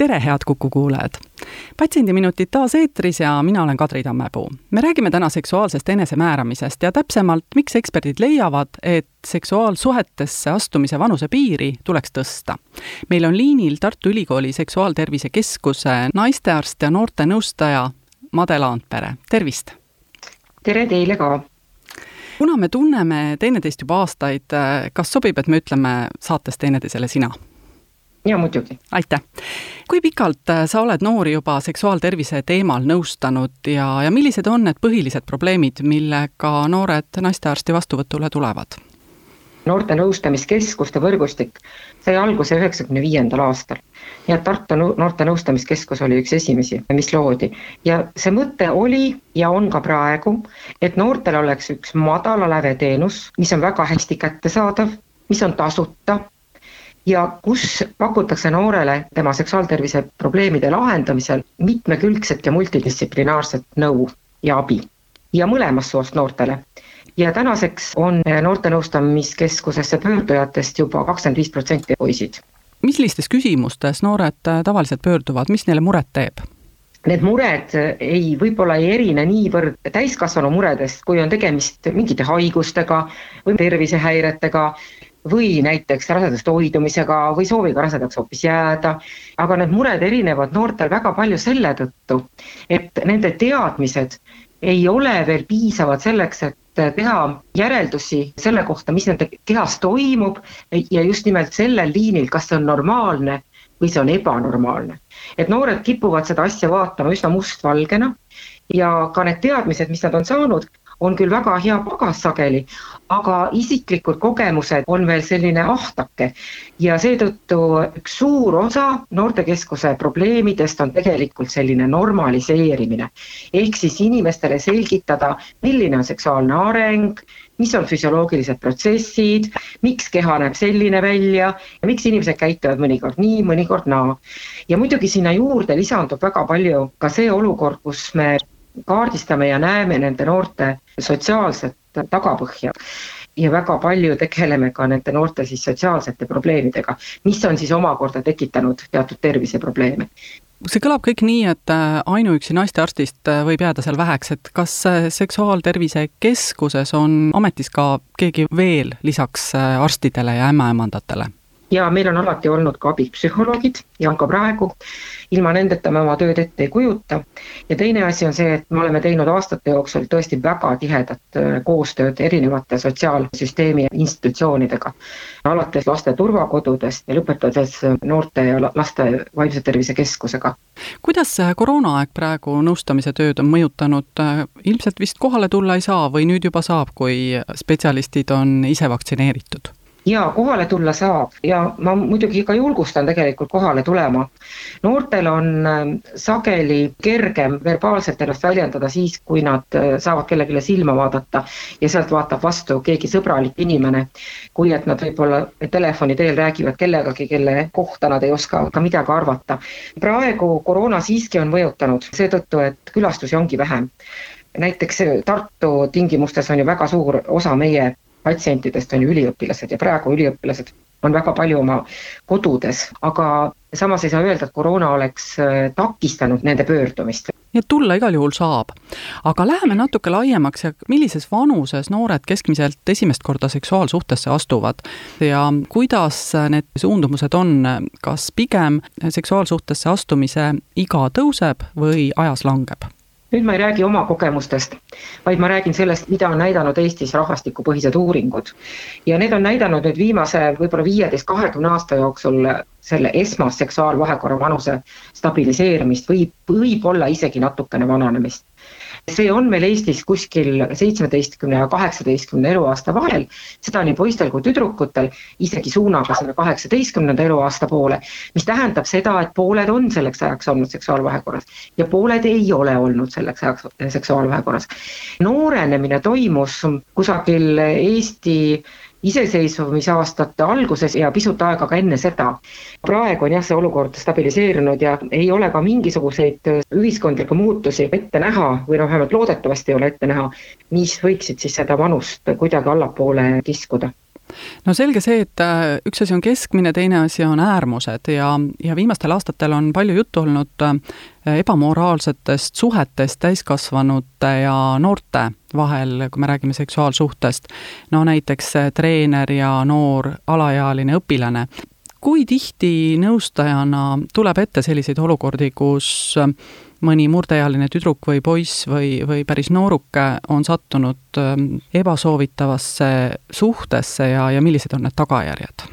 tere, head Kuku kuulajad! patsiendiminutid taas eetris ja mina olen Kadri Tammepuu. me räägime täna seksuaalsest enesemääramisest ja täpsemalt, miks eksperdid leiavad, et seksuaalsuhetesse astumise vanusepiiri tuleks tõsta. meil on liinil Tartu Ülikooli Seksuaaltervise Keskuse naistearst ja noortenõustaja Made Laandpere, tervist! tere teile ka! kuna me tunneme teineteist juba aastaid, kas sobib, et me ütleme saates teineteisele sina? Ja muidugi. aitäh! kui pikalt äh, sa oled noori juba seksuaaltervise teemal nõustanud ja, ja millised on need põhilised probleemid, millega noored naistearsti vastuvõtule tulevad? noorte nõustamiskeskuste võrgustik sai alguse üheksakümne viiendal aastal. nii et Tartu Noorte Nõustamiskeskus oli üks esimesi, mis loodi. ja see mõte oli ja on ka praegu, et noortel oleks üks madala läve teenus, mis on väga hästi kättesaadav, mis on tasuta ja kus pakutakse noorele tema seksuaaltervise probleemide lahendamisel mitmekülgset ja multidistsiplinaarset nõu ja abi ja mõlemast soost noortele. ja tänaseks on noortenõustamiskeskusesse pöördujatest juba kakskümmend viis protsenti poisid. millistes küsimustes noored tavaliselt pöörduvad, mis neile muret teeb? Need mured ei, võib-olla ei erine niivõrd täiskasvanu muredest, kui on tegemist mingite haigustega või tervisehäiretega või näiteks rasedast hoidumisega või sooviga rasedaks hoopis jääda, aga need mured erinevad noortel väga palju selle tõttu, et nende teadmised ei ole veel piisavad selleks, et teha järeldusi selle kohta, mis nende kehas toimub ja just nimelt sellel liinil, kas see on normaalne või see on ebanormaalne. et noored kipuvad seda asja vaatama üsna mustvalgena ja ka need teadmised, mis nad on saanud, on küll väga hea pagas sageli, aga isiklikud kogemused on veel selline ahtake ja seetõttu üks suur osa noortekeskuse probleemidest on tegelikult selline normaliseerimine. ehk siis inimestele selgitada, milline on seksuaalne areng, mis on füsioloogilised protsessid, miks keha näeb selline välja ja miks inimesed käituvad mõnikord nii, mõnikord naa. ja muidugi sinna juurde lisandub väga palju ka see olukord, kus me kaardistame ja näeme nende noorte sotsiaalset tagapõhja. Ja väga palju tegeleme ka nende noorte siis sotsiaalsete probleemidega, mis on siis omakorda tekitanud teatud terviseprobleeme. See kõlab kõik nii, et äh, ainuüksi naistearstist äh, võib jääda seal väheks, et kas äh, Seksuaaltervise Keskuses on ametis ka keegi veel lisaks arstidele ja ämmaemandatele? Ja meil on alati olnud ka abiks psühholoogid ja on ka praegu, ilma nendeta me oma tööd ette ei kujuta. ja teine asi on see, et me oleme teinud aastate jooksul tõesti väga tihedat äh, koostööd erinevate sotsiaalsüsteemi institutsioonidega, alates laste turvakodudest ja lõpetades äh, noorte ja laste vaimse tervise keskusega. kuidas koroonaaeg praegu nõustamise tööd on mõjutanud, äh, ilmselt vist kohale tulla ei saa või nüüd juba saab, kui spetsialistid on ise vaktsineeritud? Jaa, kohale tulla saab ja ma muidugi ka julgustan tegelikult kohale tulema. noortel on ähm, sageli kergem verbaalselt ennast väljendada siis, kui nad äh, saavad kellelegi silma vaadata ja sealt vaatab vastu keegi sõbralik inimene, kui et nad võib-olla telefoni teel räägivad kellegagi, kelle kohta nad ei oska ka midagi arvata. praegu koroona siiski on mõjutanud seetõttu, et külastusi ongi vähem näiteks Tartu tingimustes on ju väga suur osa meie patsientidest on ju üliõpilased ja praegu üliõpilased on väga palju oma kodudes, aga samas ei saa öelda, et koroona oleks äh, takistanud nende pöördumist. nii et tulla igal juhul saab. aga läheme natuke laiemaks ja millises vanuses noored keskmiselt esimest korda seksuaalsuhtesse astuvad ja kuidas need suundumused on, kas pigem seksuaalsuhtesse astumise iga tõuseb või ajas langeb? Nüüd ma ei räägi oma kogemustest, vaid ma räägin sellest, mida on näidanud Eestis rahvastikupõhised uuringud. ja need on näidanud nüüd viimase võib-olla viieteist, kahekümne aasta jooksul selle esmast seksuaalvahekorra vanuse stabiliseerimist või võib-olla isegi natukene vananemist. See on meil Eestis kuskil seitsmeteistkümne ja kaheksateistkümne eluaasta vahel, seda nii poistel kui tüdrukutel, isegi suunaga selle kaheksateistkümnenda eluaasta poole, mis tähendab seda, et pooled on selleks ajaks olnud seksuaalvahekorras ja pooled ei ole olnud selleks ajaks seksuaalvahekorras. noorenemine toimus kusagil Eesti iseseisvumisaastate alguses ja pisut aega ka enne seda. praegu on jah, see olukord stabiliseerunud ja ei ole ka mingisuguseid ühiskondlikke muutusi ette näha või noh, vähemalt loodetavasti ei ole ette näha, mis võiksid siis seda vanust kuidagi allapoole kiskuda no selge see, et äh, üks asi on keskmine, teine asi on äärmused ja, ja viimastel aastatel on palju juttu olnud äh, ebamoraalsetest suhetest täiskasvanute ja noorte vahel, kui me räägime seksuaalsuhtest. no näiteks äh, treener ja noor alaealine õpilane. kui tihti nõustajana tuleb ette selliseid olukordi, kus mõni murdeealine tüdruk või poiss või, või päris nooruke on sattunud ähm, ebasoovitavasse suhtesse ja, ja millised on need tagajärjed?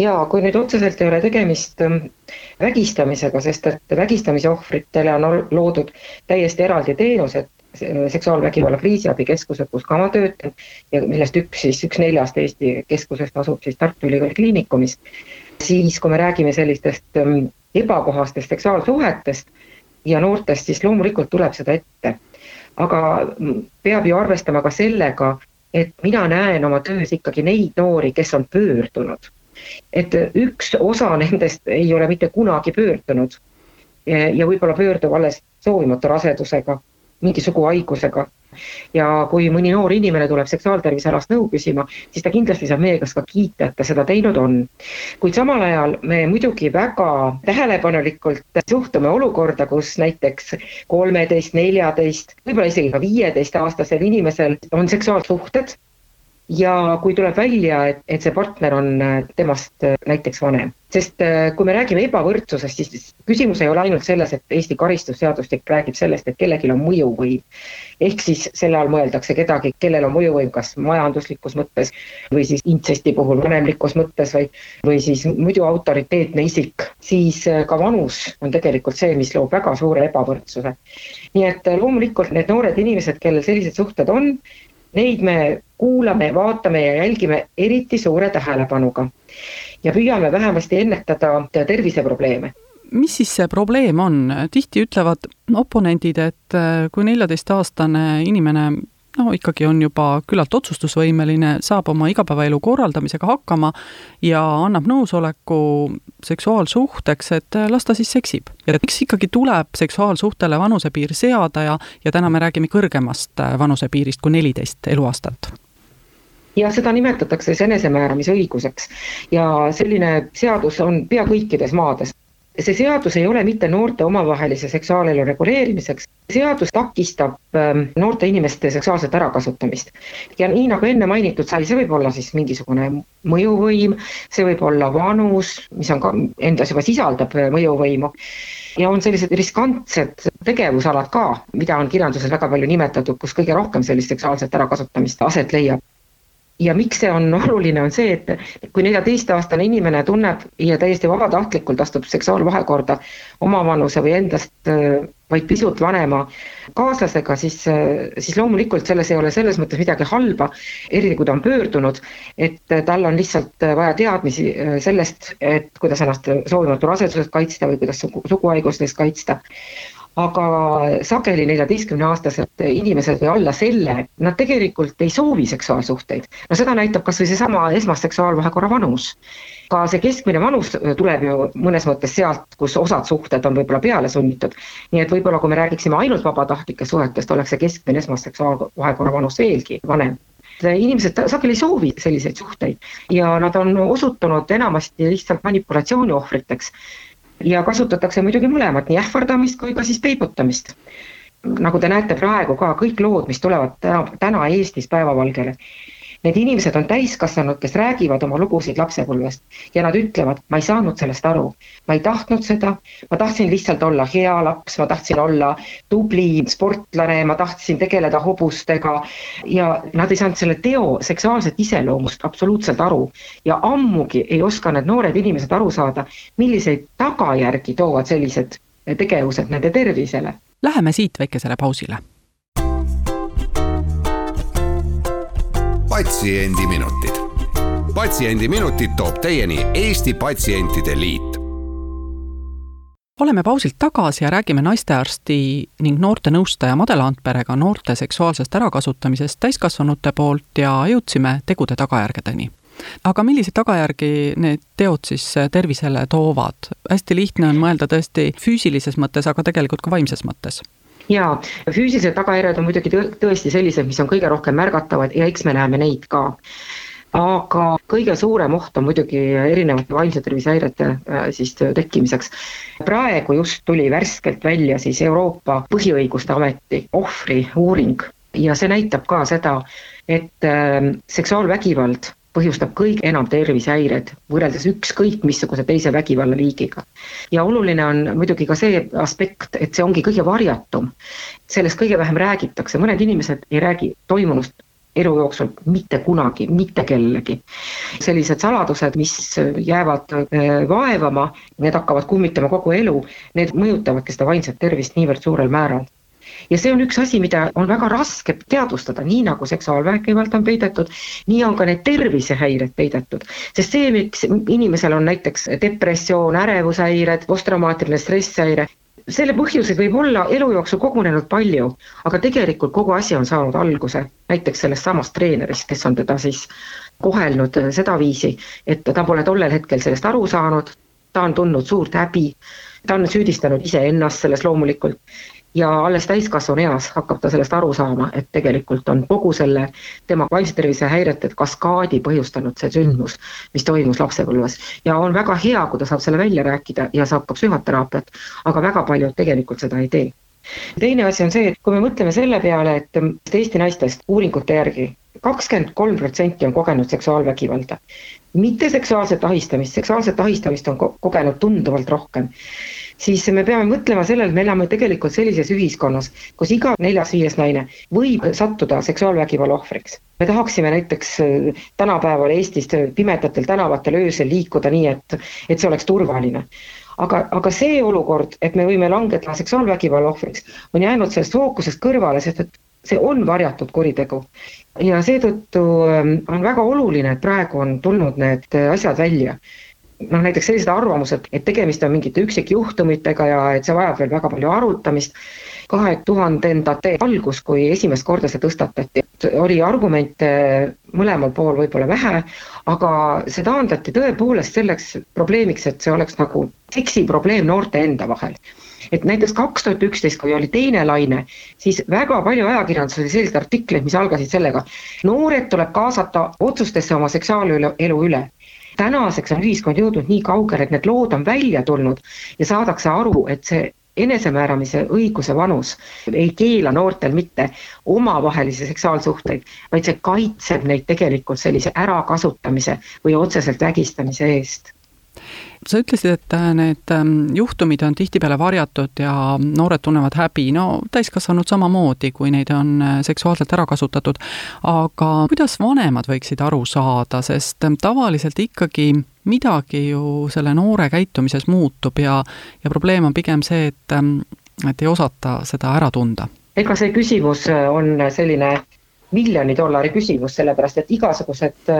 jaa, kui nüüd otseselt ei ole tegemist ähm, vägistamisega, sest et vägistamise ohvritele on loodud täiesti eraldi teenused, seksuaalvägivalla kriisiabikeskused, kus ka ma töötan ja millest üks siis, üks neljast Eesti keskusest asub siis Tartu Ülikooli Kliinikumis, siis kui me räägime sellistest ähm, ebakohastest seksuaalsuhetest, ja noortest, siis loomulikult tuleb seda ette. aga peab ju arvestama ka sellega, et mina näen oma töös ikkagi neid noori, kes on pöördunud. et üks osa nendest ei ole mitte kunagi pöördunud ja võib-olla pöördub alles soovimatu rasedusega, mingi suguhaigusega ja kui mõni noor inimene tuleb seksuaaltervisealast nõu küsima, siis ta kindlasti saab meie käest ka kiita, et ta seda teinud on. kuid samal ajal me muidugi väga tähelepanelikult suhtume olukorda, kus näiteks kolmeteist, neljateist, võib-olla isegi ka viieteistaastasel inimesel on seksuaalsuhted ja kui tuleb välja, et, et see partner on äh, temast äh, näiteks vanem. sest äh, kui me räägime ebavõrdsusest, siis küsimus ei ole ainult selles, et Eesti karistusseadustik räägib sellest, et kellelgi on mõjuvõim. ehk siis selle all mõeldakse kedagi, kellel on mõjuvõim kas majanduslikus mõttes või siis intsesti puhul vanemlikus mõttes või, või siis muidu autoriteetne isik, siis ka vanus on tegelikult see, mis loob väga suure ebavõrdsuse. nii et loomulikult need noored inimesed, kellel sellised suhted on, Neid me kuulame, vaatame ja jälgime eriti suure tähelepanuga ja püüame vähemasti ennetada terviseprobleeme mis siis see probleem on, tihti ütlevad oponendid, et kui neljateistaastane inimene no ikkagi on juba küllalt otsustusvõimeline, saab oma igapäevaelu korraldamisega hakkama ja annab nõusoleku seksuaalsuhteks, et las ta siis seksib. ja miks ikkagi tuleb seksuaalsuhtele vanusepiir seada ja, ja täna me räägime kõrgemast vanusepiirist kui neliteist eluaastat? Ja seda nimetatakse siis enesemääramisõiguseks. Ja selline seadus on pea kõikides maades. See seadus ei ole mitte noorte omavahelise seksuaalelu reguleerimiseks, seadus takistab ähm, noorte inimeste seksuaalset ärakasutamist. ja nii nagu enne mainitud sai, see võib olla siis mingisugune mõjuvõim, see võib olla vanus, mis on ka endas juba sisaldab äh, mõjuvõimu, ja on sellised riskantsed tegevusalad ka, mida on kirjanduses väga palju nimetatud, kus kõige rohkem sellist seksuaalset ärakasutamist aset leiab ja miks see on oluline, on see, et kui neljateistaastane inimene tunneb ja täiesti vabatahtlikult astub seksuaalvahekorda omavanuse või endast vaid pisut vanema kaaslasega, siis, siis loomulikult selles ei ole selles mõttes midagi halba, eriti kui ta on pöördunud, et tal on lihtsalt vaja teadmisi äh, sellest, et kuidas ennast soovimatu rasedusest kaitsta või kuidas sugu, suguhaigustest kaitsta aga sageli neljateistkümneaastased inimesed või alla selle, nad tegelikult ei soovi seksuaalsuhteid. no seda näitab kas või seesama esmasseksuaalvahekorra vanus. ka see keskmine vanus tuleb ju mõnes mõttes sealt, kus osad suhted on võib-olla peale sunnitud. nii et võib-olla, kui me räägiksime ainult vabatahtlikest suhetest, oleks see keskmine esmasseksuaalvahekorra vanus veelgi vanem inimesed sageli ei soovi selliseid suhteid ja nad on osutunud enamasti lihtsalt manipulatsiooni ohvriteks ja kasutatakse muidugi mõlemat, nii ähvardamist kui ka siis peibutamist. nagu te näete praegu ka kõik lood, mis tulevad täna, täna Eestis päevavalgele, Need inimesed on täiskasvanud, kes räägivad oma lugusid lapsepõlvest ja nad ütlevad, ma ei saanud sellest aru, ma ei tahtnud seda, ma tahtsin lihtsalt olla hea laps, ma tahtsin olla tubli sportlane, ma tahtsin tegeleda hobustega. Ja nad ei saanud selle teo seksuaalset iseloomust absoluutselt aru. ja ammugi ei oska need noored inimesed aru saada, milliseid tagajärgi toovad sellised tegevused nende tervisele. Läheme siit väikesele pausile patsiendiminutid. patsiendiminutid toob teieni Eesti Patsientide Liit oleme pausilt tagasi ja räägime naistearsti ning noortenõustaja Madela Antperega noorte seksuaalsest ärakasutamisest täiskasvanute poolt ja jõudsime tegude tagajärgedeni aga milliseid tagajärgi need teod siis tervisele toovad? hästi lihtne on mõelda tõesti füüsilises mõttes, aga tegelikult ka vaimses mõttes jaa, füüsilised tagajärjed on muidugi tõesti sellised, mis on kõige rohkem märgatavad ja eks me näeme neid ka aga kõige suurem oht on muidugi erinevate vaimse tervise häirete äh, siis tekkimiseks. praegu just tuli värskelt välja siis Euroopa Põhiõiguste Ameti ohvriuuring ja see näitab ka seda, et äh, seksuaalvägivald põhjustab kõige enam tervisehäired võrreldes ükskõik missuguse teise vägivallaliigiga. ja oluline on muidugi ka see aspekt, et see ongi kõige varjatum. sellest kõige vähem räägitakse, mõned inimesed ei räägi toimunust elu jooksul mitte kunagi, mitte kellegi. sellised saladused, mis jäävad äh, vaevama, need hakkavad kummitama kogu elu, need mõjutavadki seda vaimset tervist niivõrd suurel määral ja see on üks asi, mida on väga raske teadvustada, nii nagu seksuaalvägivald on peidetud, nii on ka need tervisehäired peidetud. sest see, miks inimesel on näiteks depressioon, ärevushäired, posttraumaatiline stresshäire, selle põhjuseid võib olla elu jooksul kogunenud palju, aga tegelikult kogu asi on saanud alguse näiteks sellest samast treenerist, kes on teda siis kohelnud sedaviisi, et ta pole tollel hetkel sellest aru saanud, ta on tundnud suurt häbi, ta on süüdistanud iseennast selles loomulikult ja alles täiskasvanu eas hakkab ta sellest aru saama, et tegelikult on kogu selle tema vaimse tervise häirete kaskaadi põhjustanud see sündmus, mis toimus lapsepõlves. ja on väga hea, kui ta saab selle välja rääkida ja saab ka psühhoteraapiat, aga väga paljud tegelikult seda ei tee. teine asi on see, et kui me mõtleme selle peale, et Eesti naistest uuringute järgi kakskümmend kolm protsenti on kogenud seksuaalvägivalda. mitte seksuaalset ahistamist, seksuaalset ahistamist on ko kogenud tunduvalt rohkem siis me peame mõtlema sellele, et me elame tegelikult sellises ühiskonnas, kus iga neljas-viies naine võib sattuda seksuaalvägivalla ohvriks. me tahaksime näiteks äh, tänapäeval Eestis pimedatel tänavatel öösel liikuda nii, et, et see oleks turvaline aga, aga see olukord, et me võime langeda seksuaalvägivalla ohvriks, on jäänud sellest fookusest kõrvale, sest et see on varjatud kuritegu. ja seetõttu ähm, on väga oluline, et praegu on tulnud need asjad välja noh, näiteks sellised arvamused, et tegemist on mingite üksikjuhtumitega ja et see vajab veel väga palju arutamist, kahe tuhandendate algus, kui esimest korda see tõstatati, oli argumente mõlemal pool võib-olla vähe, aga see taandati tõepoolest selleks probleemiks, et see oleks nagu seksiprobleem noorte enda vahel. et näiteks kaks tuhat üksteist, kui oli teine laine, siis väga palju ajakirjanduses oli selliseid artikleid, mis algasid sellega, noored tuleb kaasata otsustesse oma seksuaalelu üle tänaseks on ühiskond jõudnud nii kaugele, et need lood on välja tulnud ja saadakse aru, et see enesemääramise õiguse vanus ei keela noortel mitte omavahelisi seksuaalsuhteid, vaid see kaitseb neid tegelikult sellise ärakasutamise või otseselt vägistamise eest sa ütlesid, et äh, need ähm, juhtumid on tihtipeale varjatud ja noored tunnevad häbi, no täiskasvanud samamoodi, kui neid on äh, seksuaalselt ära kasutatud. aga kuidas vanemad võiksid aru saada, sest ähm, tavaliselt ikkagi midagi ju selle noore käitumises muutub ja, ja probleem on pigem see, et, ähm, et ei osata seda ära tunda. ega see küsimus äh, on selline miljoni dollari küsimus, sellepärast et igasugused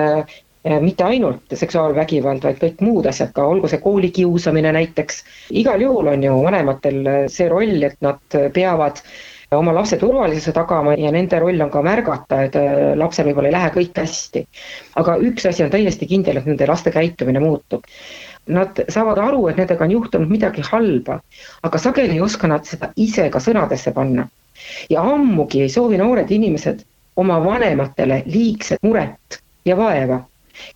mitte ainult seksuaalvägivald, vaid kõik muud asjad ka, olgu see koolikiusamine näiteks. igal juhul on ju vanematel see roll, et nad peavad oma lapse turvalisuse tagama ja nende roll on ka märgata, et äh, lapsel võib-olla ei lähe kõik hästi. aga üks asi on täiesti kindel, et nende laste käitumine muutub. Nad saavad aru, et nendega on juhtunud midagi halba, aga sageli ei oska nad seda ise ka sõnadesse panna. ja ammugi ei soovi noored inimesed oma vanematele liigset muret ja vaeva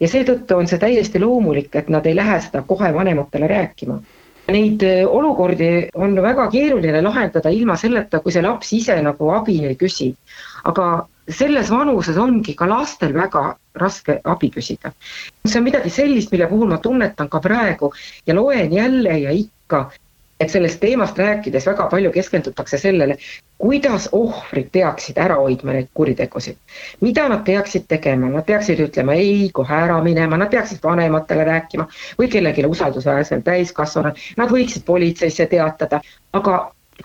ja seetõttu on see täiesti loomulik, et nad ei lähe seda kohe vanematele rääkima. Neid äh, olukordi on väga keeruline lahendada ilma selleta, kui see laps ise nagu abi ei küsi. aga selles vanuses ongi ka lastel väga raske abi küsida. see on midagi sellist, mille puhul ma tunnetan ka praegu ja loen jälle ja ikka, et sellest teemast rääkides väga palju keskendutakse sellele, kuidas ohvrid peaksid ära hoidma neid kuritegusid. mida nad peaksid tegema, nad peaksid ütlema ei, kohe ära minema, nad peaksid vanematele rääkima või kellelegi usaldusväärsele täiskasvanule, nad võiksid politseisse teatada, aga,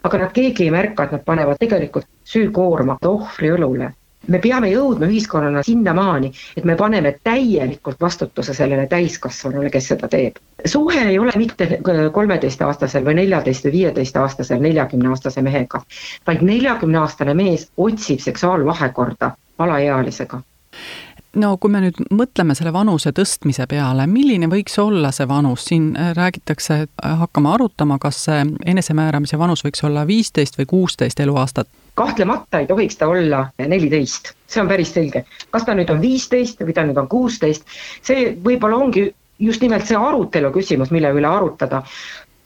aga nad keegi ei märka, et nad panevad tegelikult süükoorma ohvri õlule me peame jõudma ühiskonnana sinnamaani, et me paneme täielikult vastutuse sellele täiskasvanule, kes seda teeb. suhe ei ole mitte kolmeteistaastasel või neljateist või viieteistaastasel neljakümneaastase mehega, vaid neljakümneaastane mees otsib seksuaalvahekorda alaealisega no kui me nüüd mõtleme selle vanuse tõstmise peale, milline võiks olla see vanus, siin äh, räägitakse, äh, hakkame arutama, kas see enesemääramise vanus võiks olla viisteist või kuusteist eluaastat? kahtlemata ei tohiks ta olla neliteist, see on päris selge. kas ta nüüd on viisteist või ta nüüd on kuusteist, see võib-olla ongi just nimelt see arutelu küsimus, mille üle arutada.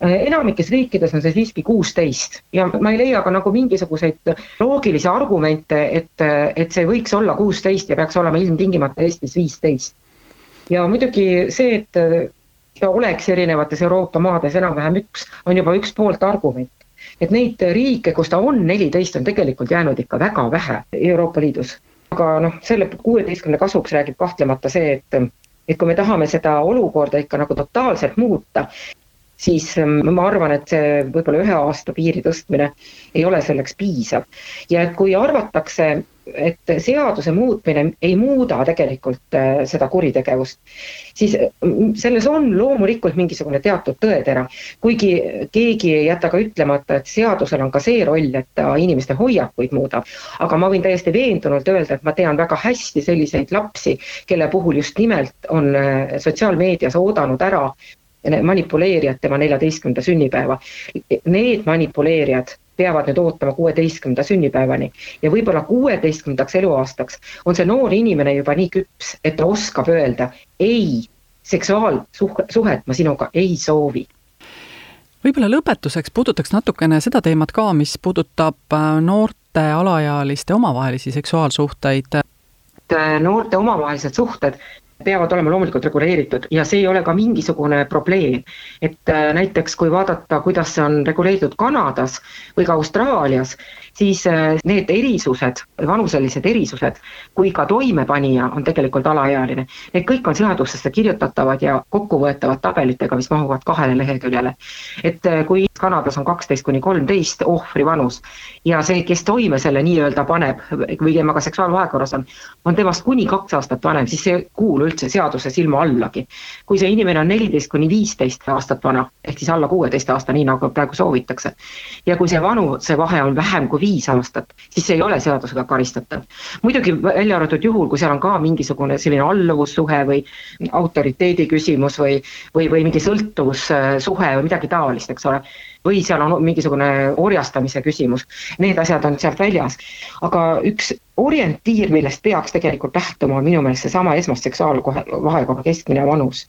Äh, enamikes riikides on see siiski kuusteist ja ma ei leia ka nagu mingisuguseid loogilisi argumente, et, et see võiks olla kuusteist ja peaks olema ilmtingimata Eestis viisteist. ja muidugi see, et oleks erinevates Euroopa maades enam-vähem üks, on juba üks poolt argument. et neid riike, kus ta on neliteist, on tegelikult jäänud ikka väga vähe Euroopa Liidus. aga noh, selle kuueteistkümne kasuks räägib kahtlemata see, et et kui me tahame seda olukorda ikka nagu totaalselt muuta, siis ähm, ma arvan, et see võib-olla ühe aasta piiri tõstmine ei ole selleks piisav. ja et kui arvatakse, et seaduse muutmine ei muuda tegelikult äh, seda kuritegevust, siis mm, selles on loomulikult mingisugune teatud tõetera, kuigi keegi ei jäta ka ütlemata, et seadusel on ka see roll, et ta inimeste hoiakuid muudab. aga ma võin täiesti veendunult öelda, et ma tean väga hästi selliseid lapsi, kelle puhul just nimelt on äh, sotsiaalmeedias oodanud ära manipuleerijad tema neljateistkümnenda sünnipäeva. Need manipuleerijad peavad nüüd ootama kuueteistkümnenda sünnipäevani ja võib-olla kuueteistkümnendaks eluaastaks on see noor inimene juba nii küps, et ta oskab öelda ei, seksuaalsuhet ma sinuga ei soovi võib-olla lõpetuseks puudutaks natukene seda teemat ka, mis puudutab äh, noorte alaealiste omavahelisi seksuaalsuhteid. Äh, noorte omavahelised suhted peavad olema loomulikult reguleeritud ja see ei ole ka mingisugune probleem. et äh, näiteks kui vaadata, kuidas see on reguleeritud Kanadas või ka Austraalias, siis äh, need erisused, vanuselised erisused, kui ka toimepanija on tegelikult alaealine, need kõik on seadusesse kirjutatavad ja kokkuvõetavad tabelitega, mis mahuvad kahele leheküljele. et äh, kui Kanadas on kaksteist kuni kolmteist ohvri vanus ja see, kes toime selle nii-öelda paneb või temaga seksuaalvahekorras on, on temast kuni kaks aastat vanem, siis see ei kuulu üldse seaduse silma allagi. kui see inimene on neliteist kuni viisteist aastat vana, ehk siis alla kuueteist aasta, nii nagu praegu soovitakse, ja kui see vanusevahe on vähem kui viis aastat, siis see ei ole seadusega karistatav. muidugi välja arvatud juhul, kui seal on ka mingisugune selline alluvussuhe või autoriteedi küsimus või, või, või mingi sõltuvussuhe või midagi taolist, eks ole või seal on mingisugune orjastamise küsimus, need asjad on sealt väljas. aga üks orientiir, millest peaks tegelikult lähtuma, on minu meelest seesama esmast seksuaalvahekorra keskmine vanus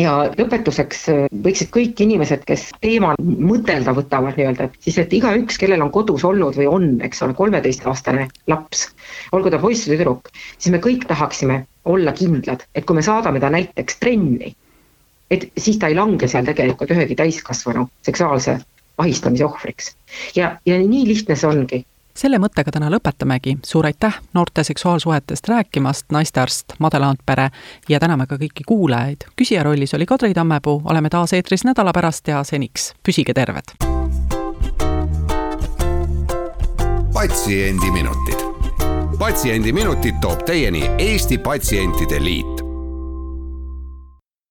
ja lõpetuseks äh, võiksid kõik inimesed, kes teemal mõtelda võtavad nii-öelda, siis et igaüks, kellel on kodus olnud või on, eks ole, kolmeteistaastane laps, olgu ta poiss või tüdruk, siis me kõik tahaksime olla kindlad, et kui me saadame ta näiteks trenni, et siis ta ei lange seal tegelikult ühegi täiskasvanu seksuaalse ahistamise ohvriks. ja, ja nii lihtne see ongi selle mõttega täna lõpetamegi, suur aitäh noorte seksuaalsuhetest rääkimast, naistearst Made Laandpere ja täname ka kõiki kuulajaid. küsija rollis oli Kadri Tammepuu, oleme taas eetris nädala pärast ja seniks püsige terved. patsiendiminutid. patsiendiminutid toob teieni Eesti Patsientide Liit